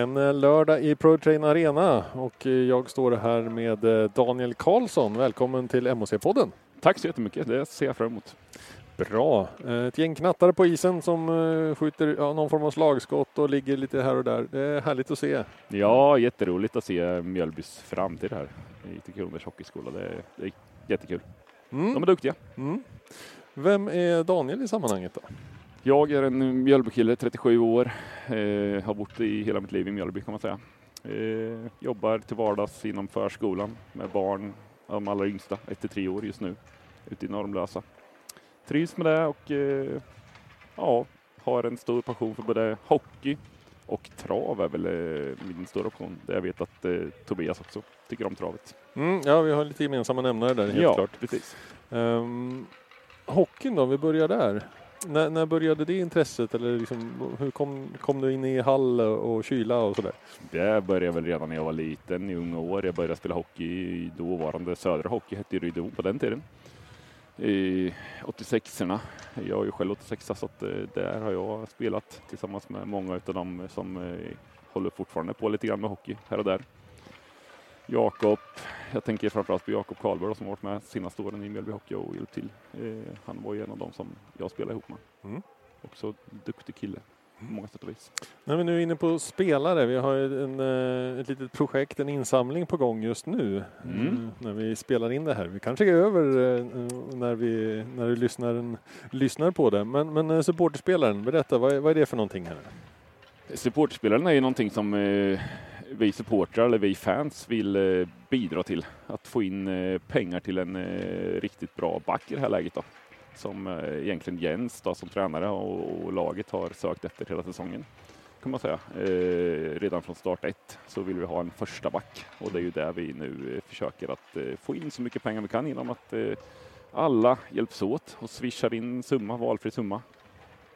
En eh, lördag i Pro Train Arena och eh, jag står här med eh, Daniel Karlsson. Välkommen till MOC-podden. Tack så jättemycket, det ser jag fram emot. Bra. Ett gäng knattare på isen som skjuter ja, någon form av slagskott och ligger lite här och där. Det är härligt att se. Ja, jätteroligt att se Mjölbys framtid här i Kronbergs hockeyskola. Det är, det är jättekul. Mm. De är duktiga. Mm. Vem är Daniel i sammanhanget då? Jag är en Mjölbykille, 37 år. Eh, har bott i hela mitt liv i Mjölby kan man säga. Eh, jobbar till vardags inom förskolan med barn, de allra yngsta, 1-3 år just nu, ute i Normlösa. Trivs med det och eh, ja, har en stor passion för både hockey och trav är väl eh, min stora passion. Det jag vet att eh, Tobias också tycker om travet. Mm, ja, vi har lite gemensamma nämnare där helt ja, klart. Precis. Um, hockeyn då, vi börjar där. När, när började det intresset eller liksom, hur kom, kom du in i hall och kyla och sådär? Det började väl redan när jag var liten, i unga år. Jag började spela hockey i dåvarande Södra Hockey, hette Rydebo på den tiden. I 86orna. Jag är ju själv 86 så att eh, där har jag spelat tillsammans med många av dem som eh, håller fortfarande på lite grann med hockey här och där. Jakob, jag tänker framförallt på Jakob Karlberg som varit med senaste åren i Mjölby Hockey och hjälpt till. Eh, han var ju en av dem som jag spelade ihop med. Mm. Också duktig kille på många sätt och vis. När vi nu är inne på spelare, vi har en, eh, ett litet projekt, en insamling på gång just nu mm. Eh, när vi spelar in det här. Vi kanske är över eh, när, vi, när du lyssnar, lyssnar på det. Men, men supporterspelaren, berätta, vad är, vad är det för någonting här? Supporterspelaren är ju någonting som vi supportrar eller vi fans vill eh, bidra till. Att få in eh, pengar till en eh, riktigt bra back i det här läget då. Som egentligen Jens då, som tränare och laget har sökt efter hela säsongen. Kan man säga. redan från start ett så vill vi ha en första back och det är ju där vi nu försöker att få in så mycket pengar vi kan genom att alla hjälps åt och swishar in summa, valfri summa.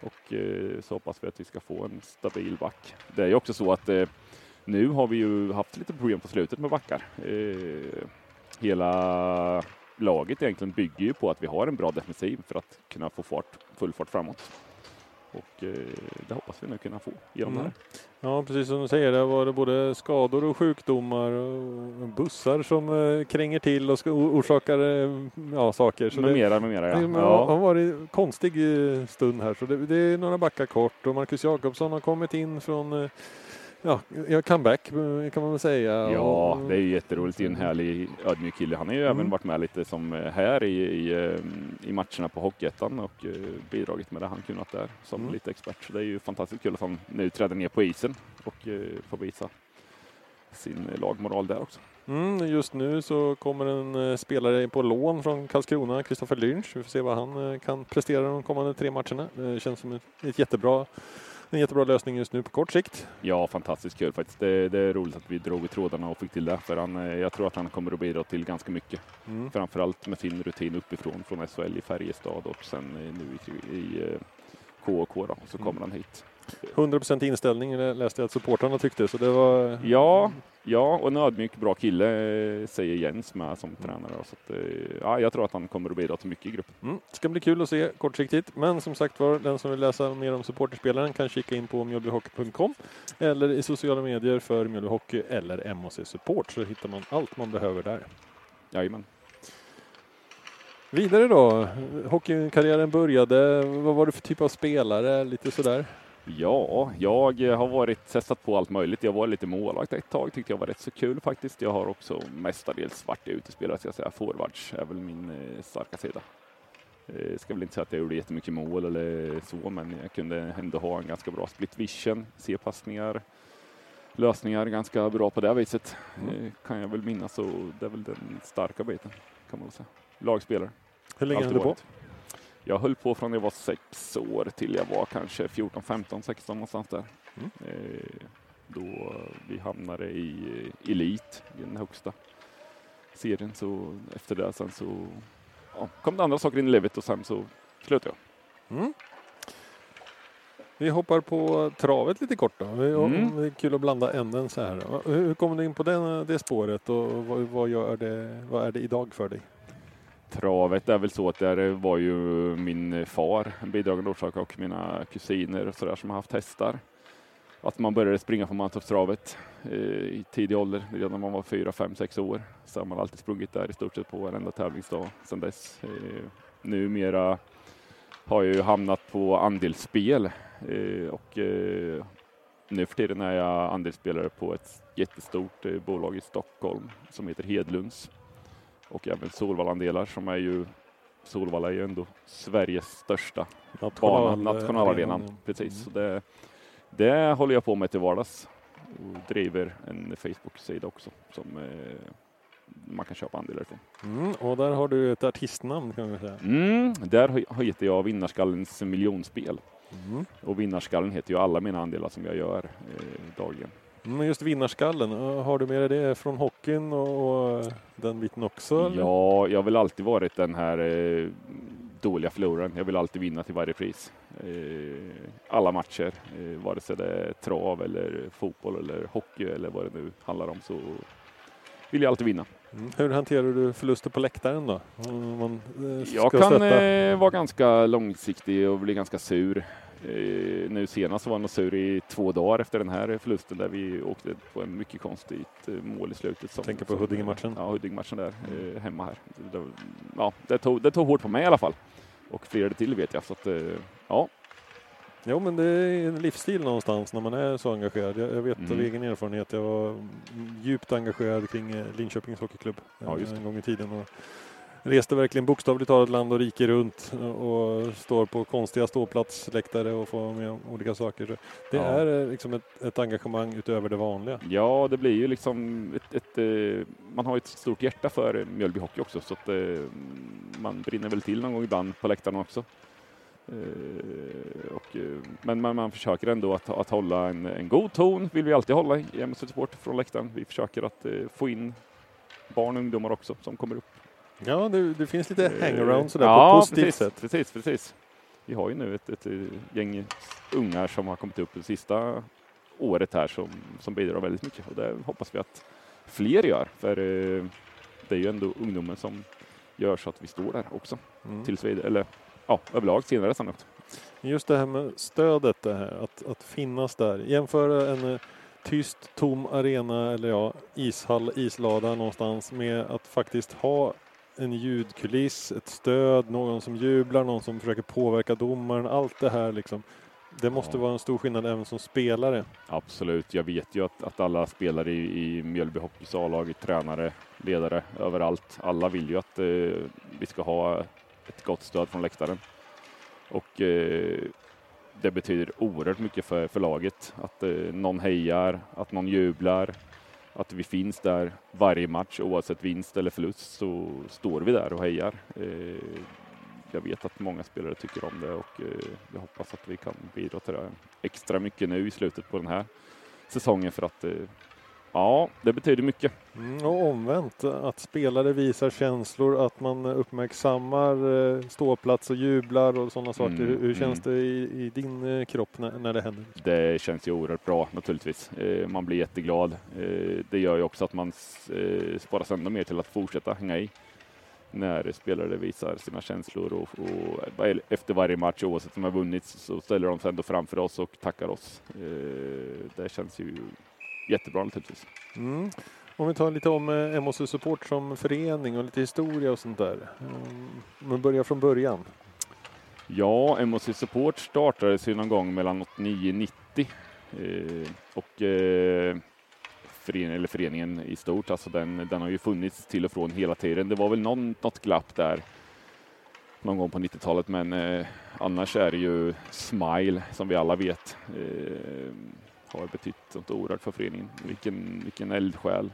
Och så hoppas vi att vi ska få en stabil back. Det är ju också så att nu har vi ju haft lite problem på slutet med backar. Eh, hela laget egentligen bygger ju på att vi har en bra defensiv för att kunna få fart, full fart framåt. Och eh, det hoppas vi nu kunna få genom mm. det här. Ja, precis som du säger, det var det både skador och sjukdomar och bussar som eh, kränger till och orsakar eh, ja, saker. Så med mera, med mera, ja. Det har varit en konstig eh, stund här, så det, det, är några backar kort och Marcus Jakobsson har kommit in från eh, ja, comeback kan man väl säga. Ja, det är ju jätteroligt. Det är en härlig ödmjuk kille. Han har ju mm. även varit med lite som eh, här i, i, eh, i matcherna på Hockeyettan och eh, bidragit med det han kunnat där som mm. lite expert. Så det är ju fantastiskt kul att han nu träder ner på isen och får visa sin lagmoral där också. Mm, just nu så kommer en spelare på lån från Karlskrona, Kristoffer Lynch. Vi får se vad han kan prestera de kommande tre matcherna. Det känns som ett, ett jättebra en jättebra lösning just nu på kort sikt. Ja, fantastiskt kul faktiskt. Det, det är roligt att vi drog i trådarna och fick till det. För han, eh, jag tror att han kommer att bidra till ganska mycket. Mm. Framförallt med sin rutin uppifrån från SHL i Färjestad och sen eh, nu i, i KK eh, då, så kommer mm. han hit. 100% inställning läste jag att supportrarna tyckte, så det var... Ja, ja och en ödmjuk, bra kille säger Jens med som tränare. Så att, ja, jag tror att han kommer att bidra till mycket i gruppen. Mm. Det ska bli kul att se kortsiktigt, men som sagt var, den som vill läsa mer om supporterspelaren kan kika in på mjölbyhockey.com eller i sociala medier för Mjölby Hockey eller MHC Support så hittar man allt man behöver där. Jajamän. Vidare då, hockeykarriären började, vad var det för typ av spelare, lite sådär? Ja, jag har varit testat på allt möjligt. Jag var lite målvakt ett tag, tyckte jag var rätt så kul faktiskt. Jag har också mestadels varit utespelare, ska jag säga. Forwards är väl min eh, starka sida. Eh, ska väl inte säga att jag gjorde jättemycket mål eller så, men jag kunde ändå ha en ganska bra split vision, se passningar, lösningar ganska bra på det viset. Mm. Eh, kan jag väl minnas och det är väl den starka biten, kan man väl säga. Lagspelare. Hur länge höll du på? Jag höll på från jag var sex år till jag var kanske 14, 15, 16 någonstans där. Mm. Eh, då vi hamnade i Elit, i den högsta serien. Så efter det sen så ja, kom det andra saker in i livet och sen så slutade jag. Mm. Vi hoppar på travet lite kort då. Mm. Det är kul att blanda änden så här. Hur kom du in på den, det spåret och vad, vad, gör det, vad är det idag för dig? Travet är väl så att där var ju min far en bidragande orsak och mina kusiner och sådär som har haft hästar. att man började springa på Mantorpstravet eh, i tidig ålder, redan när man var fyra, fem, sex år. Så har man alltid sprungit där i stort sett på varenda tävlingsdag sedan dess. Eh, numera har jag ju hamnat på andelsspel eh, och eh, nu för tiden är jag andelsspelare på ett jättestort eh, bolag i Stockholm som heter Hedlunds och även Solvallandelar som är ju Solvalla är ju ändå Sveriges största bana, nationalarenan. Precis, mm. så det, det håller jag på med till vardags och driver en Facebook-sida också som eh, man kan köpa andelar ifrån. Mm, och där har du ett artistnamn kan vi säga. Mm, där heter jag Vinnarskallens miljonspel. Mm. Och Vinnarskallen heter ju alla mina andelar som jag gör eh, dagligen. Men just vinnarskallen, har du med dig det från hockeyn och, den biten också? Eller? Ja, jag har väl alltid varit den här eh, dåliga förloraren. Jag vill alltid vinna till varje pris. Eh, alla matcher, eh, vare sig det är trav eller fotboll eller hockey eller vad det nu handlar om så vill jag alltid vinna. Mm. Hur hanterar du förluster på läktaren då? Man, eh, jag kan eh, vara ganska långsiktig och bli ganska sur. Eh, nu senast var nog sur i två dagar efter den här förlusten där vi åkte på en mycket konstigt eh, mål i slutet. Som, Tänker på Huddinge-matchen? Ja, Huddinge-matchen där mm. hemma här. Det, ja, det, tog, det tog hårt på mig i alla fall. Och flera till vet jag. Så att, ja, Jo, men det är en livsstil någonstans när man är så engagerad. Jag, jag vet mm. av egen erfarenhet, jag var djupt engagerad kring Linköpings Hockeyklubb ja, en gång i tiden. Och reste verkligen bokstavligt talat land och rike runt och står på konstiga ståplatsläktare och får med om olika saker. Det ja. är eh, liksom ett, ett, engagemang utöver det vanliga. Ja, det blir ju liksom ett, ett, eh, man har ett stort hjärta för Mjölby Hockey också så att man brinner väl till någon gång ibland på läktaren också. Eh, och, eh, men man, man, försöker ändå att, att hålla en, en, god ton, vill vi alltid hålla i MSC Sport från läktaren. Vi försöker att eh, få in barn och ungdomar också som kommer upp. Ja, det, det finns lite hangaround sådär ja, på positivt precis, sätt. precis, precis. Vi har ju nu ett, ett, gäng ungar som har kommit upp det sista året här som, som bidrar väldigt mycket och det hoppas vi att fler gör. För det är ju ändå ungdomen som gör så att vi står där också. Mm. Tills vi, eller ja, överlag senare sannolikt. Just det här med stödet, det här, att, att finnas där. Jämföra en eh, tyst, tom arena eller ja, ishall, islada någonstans med att faktiskt ha en ljudkuliss, ett stöd, någon som jublar, någon som försöker påverka domaren. Allt det här liksom. Det måste ja. vara en stor skillnad även som spelare. Absolut. Jag vet ju att, att alla spelare i, i Mjölby Hockeys A-lag, tränare, ledare, överallt. Alla vill ju att eh, vi ska ha ett gott stöd från läktaren. Och eh, det betyder oerhört mycket för, för laget att eh, någon hejar, att någon jublar, att vi finns där varje match oavsett vinst eller förlust så står vi där och hejar. Eh, jag vet att många spelare tycker om det och eh, jag hoppas att vi kan bidra till det extra mycket nu i slutet på den här säsongen för att eh, Ja, det betyder mycket. Mm, och omvänt, att spelare visar känslor, att man uppmärksammar eh, ståplats och jublar och sådana saker. Mm, hur, känns mm. det i, i din eh, kropp när, när, det händer? Det känns ju oerhört bra naturligtvis. Eh, man blir jätteglad. Det gör ju också att man sparas ännu mer till att fortsätta hänga i när spelare visar sina känslor och, och, efter varje match oavsett om de har vunnit så ställer de sig ändå framför oss och tackar oss. Det känns ju jättebra naturligtvis. Mm. Om vi tar lite om eh, MHC Support som förening och lite historia och sånt där. Mm. Men börja från början. Ja, MHC Support startades ju någon gång mellan 89 90 eh, och eh, föreningen, eller föreningen i stort, alltså den, den har ju funnits till och från hela tiden. Det var väl någon, något glapp där någon gång på 90-talet, men eh, annars är det ju Smile som vi alla vet. Eh, har betytt något oerhört för föreningen. Vilken, vilken eldsjäl.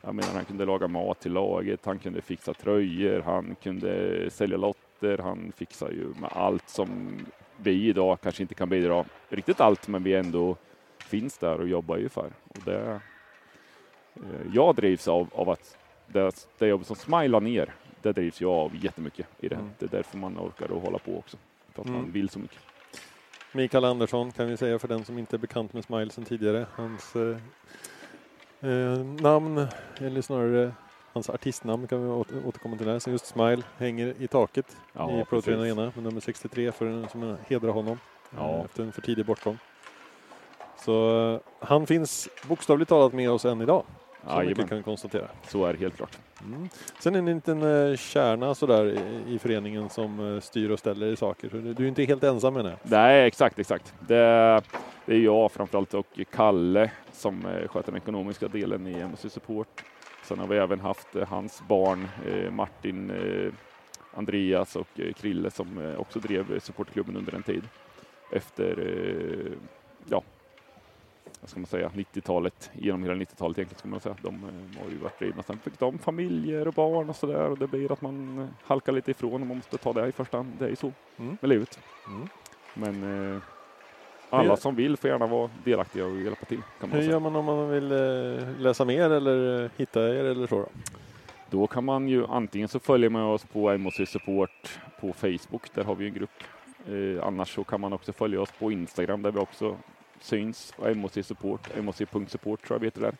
Jag menar, han kunde laga mat till laget, han kunde fixa tröjor, han kunde sälja lotter, han fixar ju med allt som vi idag kanske inte kan bidra riktigt allt, men vi ändå finns där och jobbar ju för. Och det, eh, jag drivs av, av att det, det jobbet som Smile ner, det drivs jag av jättemycket i det. Mm. Det är därför man orkar att hålla på också, för att mm. man vill så mycket. Mikael Andersson kan vi säga för den som inte är bekant med Smile sedan tidigare. Hans eh, eh, namn, eller snarare hans artistnamn kan vi återkomma till där. Sen just Smile hänger i taket ja, i Pro Arena med nummer 63 för, som hedrar honom ja. efter en för tidig bortgång. Så eh, han finns bokstavligt talat med oss än idag. Så mycket Jajamän, kan konstatera. så är det helt klart. Mm. Sen är det en liten eh, kärna sådär i, i föreningen som eh, styr och ställer i saker. Så du är inte helt ensam med det. Nej, exakt, exakt. Det, det är jag framförallt och Kalle som eh, sköter den ekonomiska delen i MSC Support. Sen har vi även haft hans barn Martin, Andreas och Krille som också drev supportklubben under en tid. Efter, ja, vad ska man säga, 90-talet, genom hela 90-talet egentligen ska man säga. De eh, har ju varit drivna. Sen fick de familjer och barn och sådär och det blir att man eh, halkar lite ifrån och man måste ta det i första hand. Det är ju så Mm. med livet. Mm. Men eh, alla som vill får gärna vara delaktiga och hjälpa till. Man Hur säga. gör man om man vill eh, läsa mer eller hitta er eller så? Då? Då kan man ju antingen så följa med oss på MOC Support på Facebook, där har vi en grupp. Eh, annars så kan man också följa oss på Instagram där vi också syns. MOC Support, moc.support tror jag vi heter där.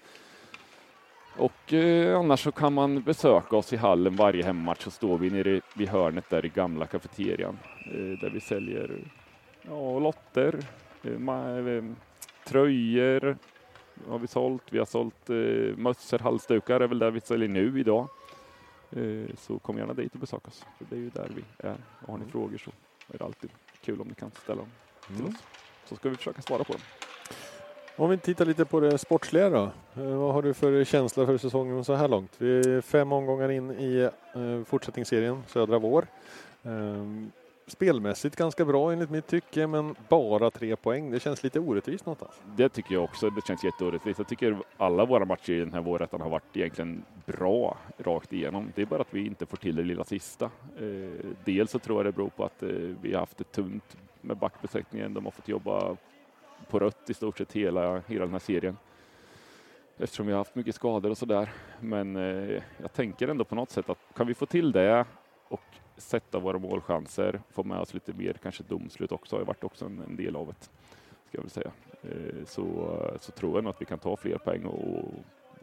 Och eh, annars så kan man besöka oss i hallen varje hemmatch så står vi nere vid hörnet där i gamla kafeterian eh, där vi säljer ja, lotter, eh, ma- eh, tröjor har vi sålt. Vi har sålt eh, mössor, halsdukar är väl där vi säljer nu idag. Eh, så kom gärna dit och besök oss. För det är ju där vi är. Och har ni frågor så är det alltid kul om ni kan ställa dem till Mm. oss. Så ska vi försöka svara på dem. Om vi tittar lite på det sportsliga då. Eh, vad har du för känsla för säsongen så här långt? Vi är fem omgångar in i eh, fortsättningsserien Södra Vår. Eh, spelmässigt ganska bra enligt mitt tycke, men bara tre poäng. Det känns lite orättvist någonstans. Det tycker jag också. Det känns jätteorättvist. Jag tycker alla våra matcher i den här vårrätten har varit egentligen bra rakt igenom. Det är bara att vi inte får till det lilla sista. Eh, dels så tror jag det beror på att vi har haft det tunt med backbesättningen. De har fått jobba på rött i stort sett hela, hela den här serien. Eftersom vi har haft mycket skador och sådär. Men eh, jag tänker ändå på något sätt att kan vi få till det och sätta våra målchanser, få med oss lite mer, kanske domslut också, har ju varit också en, en del av det. Ska jag väl säga. Eh, så, så tror jag nog att vi kan ta fler poäng och,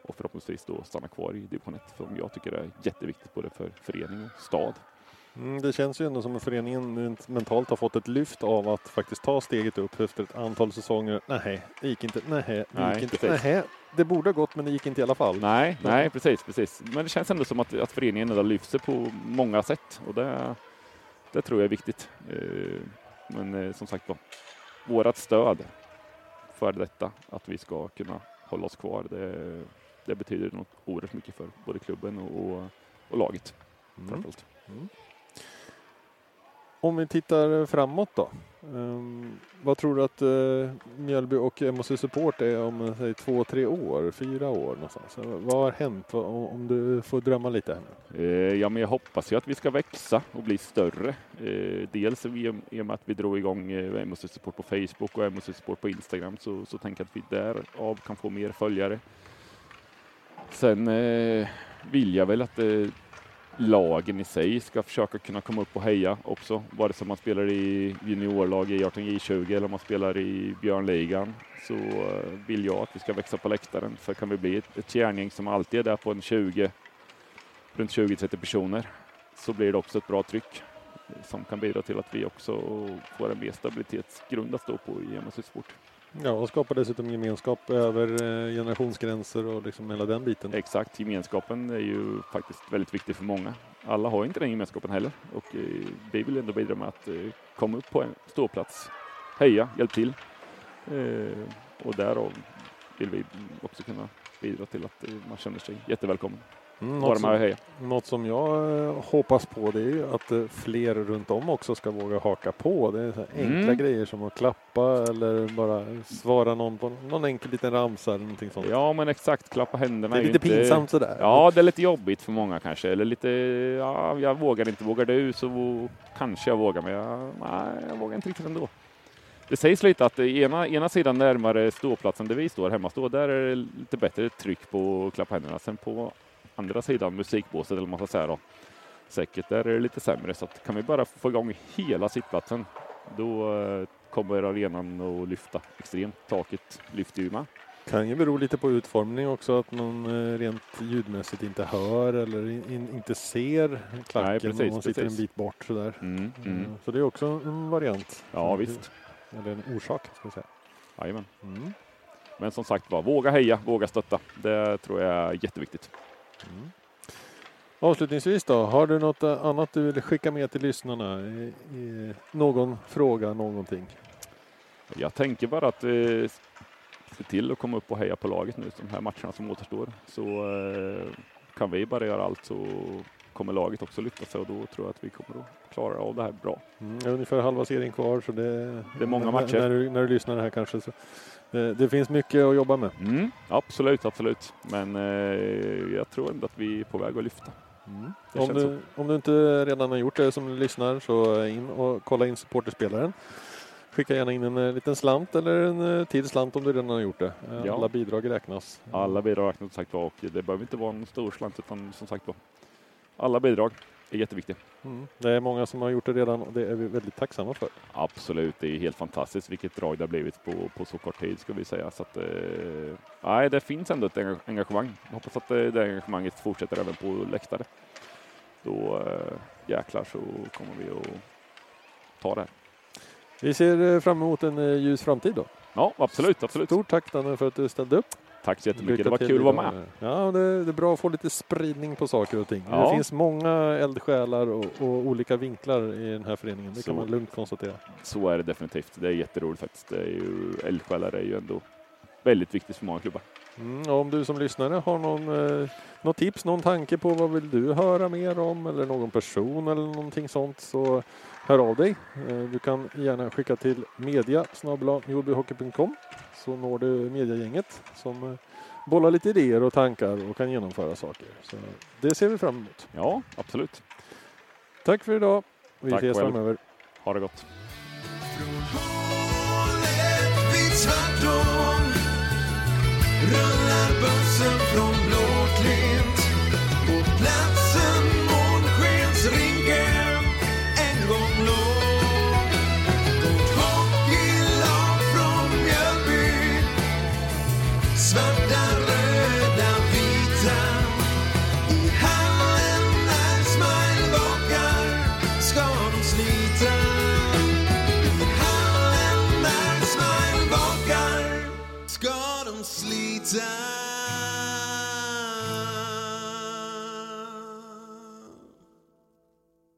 och förhoppningsvis då stanna kvar i division 1 som jag tycker är jätteviktigt både för förening och stad. Mm, det känns ju ändå som att föreningen mentalt har fått ett lyft av att faktiskt ta steget upp efter ett antal säsonger. Nej, det gick inte. Nej, det Nej, gick inte. precis. Nej, det borde ha gått, men det gick inte i alla fall. Nej, nej precis, precis. Men det känns ändå som att, att föreningen ändå lyfter sig på många sätt och det, det tror jag är viktigt. Eh, Men eh, som sagt var, vårat stöd för detta, att vi ska kunna hålla oss kvar, det, det betyder något oerhört mycket för både klubben och, och, och laget. Mm. framförallt. Om vi tittar framåt då. Um, vad tror du att eh, uh, Mjölby och MHC Support är om eh, säg, två, tre år, fyra år någonstans? Vad har hänt om om du får drömma lite? Här eh, ja, men jag hoppas ju att vi ska växa och bli större. Uh, dels i och- med att vi drog igång MHC Support på Facebook och MHC Support på Instagram så, så tänker jag att vi därav kan få mer följare. Sen vill jag väl att eh, lagen i sig ska försöka kunna komma upp och heja också, vare sig man spelar i juniorlag i 18 J20 eller om man spelar i Björnligan så eh, vill jag att vi ska växa på läktaren. För kan vi bli ett, ett kärngäng som alltid är där på en 20 runt 20-30 personer så blir det också ett bra tryck som kan bidra till att vi också får en mer stabilitetsgrund att stå på i MSC Sport. Ja, och skapar dessutom gemenskap över eh, generationsgränser och liksom hela den biten. Exakt, gemenskapen är ju faktiskt väldigt viktig för många. Alla har inte den gemenskapen heller och eh, vi vill ändå bidra med att eh, komma upp på en ståplats, heja, hjälp till. Och därav vill vi också kunna bidra till att man känner sig jättevälkommen. Mm, något, som, något som jag eh, hoppas på det är ju att eh, fler runt om också ska våga haka på. Det är så här enkla Mm. grejer som att klappa eller bara svara någon på någon enkel liten ramsa eller någonting sånt. Ja, men exakt, klappa händerna det är ju lite inte... pinsamt sådär. Ja, det är lite jobbigt för många kanske. Eller lite, ja, jag vågar inte. Vågar du så kanske jag vågar, men jag, nej, jag vågar inte riktigt ändå. Det sägs lite att ena, ena sidan närmare ståplatsen där vi står hemma, står, där är det lite bättre tryck på att klappa händerna. Sen på andra sidan musikbåset, eller vad man ska säga då, säkert, där är det lite sämre. Så att kan vi bara få igång hela sittplatsen, då eh, kommer arenan att lyfta extremt. Taket lyfter ju med. Kan ju bero lite på utformning också, att man eh, rent ljudmässigt inte hör eller in, in, inte ser klacken Nej, precis, om man sitter precis. en bit bort sådär. Mm, mm. Eh, Så det är också en variant. Ja, visst. Eller en orsak, ska jag säga. Jajamän. Mm. Men som sagt var, våga heja, våga stötta. Det tror jag är jätteviktigt. Mm. Avslutningsvis då, har du något eh, annat du vill skicka med till lyssnarna? I, i någon fråga, någonting? Jag tänker bara att eh, se till att komma upp och heja på laget nu, de här matcherna som återstår. Så eh, kan vi bara göra allt så kommer laget också lyfta sig och då tror jag att vi kommer att klara av det här bra. Mm, ungefär halva serien kvar så det, det är många matcher. När, du, när du lyssnar här kanske så det, det finns mycket att jobba med. Mm, absolut, absolut. Men eh, jag tror ändå att vi är på väg att lyfta. Mm. Om, du, om, du, inte redan har gjort det som lyssnar så in och kolla in supporterspelaren. Skicka gärna in en eh, liten slant eller en eh, till slant om du redan har gjort det. Alla ja. bidrag räknas. Alla bidrag räknas som sagt var och det behöver inte vara en stor slant utan som sagt var alla bidrag är jätteviktiga. Mm. Det är många som har gjort det redan och det är vi väldigt tacksamma för. Absolut, det är helt fantastiskt vilket drag det har blivit på, på så kort tid ska vi säga. Så att, eh, det finns ändå ett engagemang. Jag hoppas att det, det engagemanget fortsätter även på läktare. Då eh, jäklar så kommer vi att ta det här. Vi ser eh, fram emot en eh, ljus framtid då. Ja, absolut, absolut. Stort tack Danne för att du ställde upp. Tack så jättemycket. Lycka det var kul att vara med. Ja, det, det, är bra att få lite spridning på saker och ting. Ja. Det finns många eldsjälar och, och, olika vinklar i den här föreningen. Det så, kan man lugnt konstatera. Så är det definitivt. Det är jätteroligt faktiskt. Det är ju, eldsjälar är ju ändå väldigt viktigt för många klubbar. Mm, om du som lyssnare har någon, eh, något tips, någon tanke på vad vill du höra mer om eller någon person eller någonting sånt så hör av dig. Eh, du kan gärna skicka till media så når du mediagänget som eh, bollar lite idéer och tankar och kan genomföra saker. Så det ser vi fram emot. Ja, absolut. Tack för idag. Vi Tack ses framöver. Ha det gott. bouncing from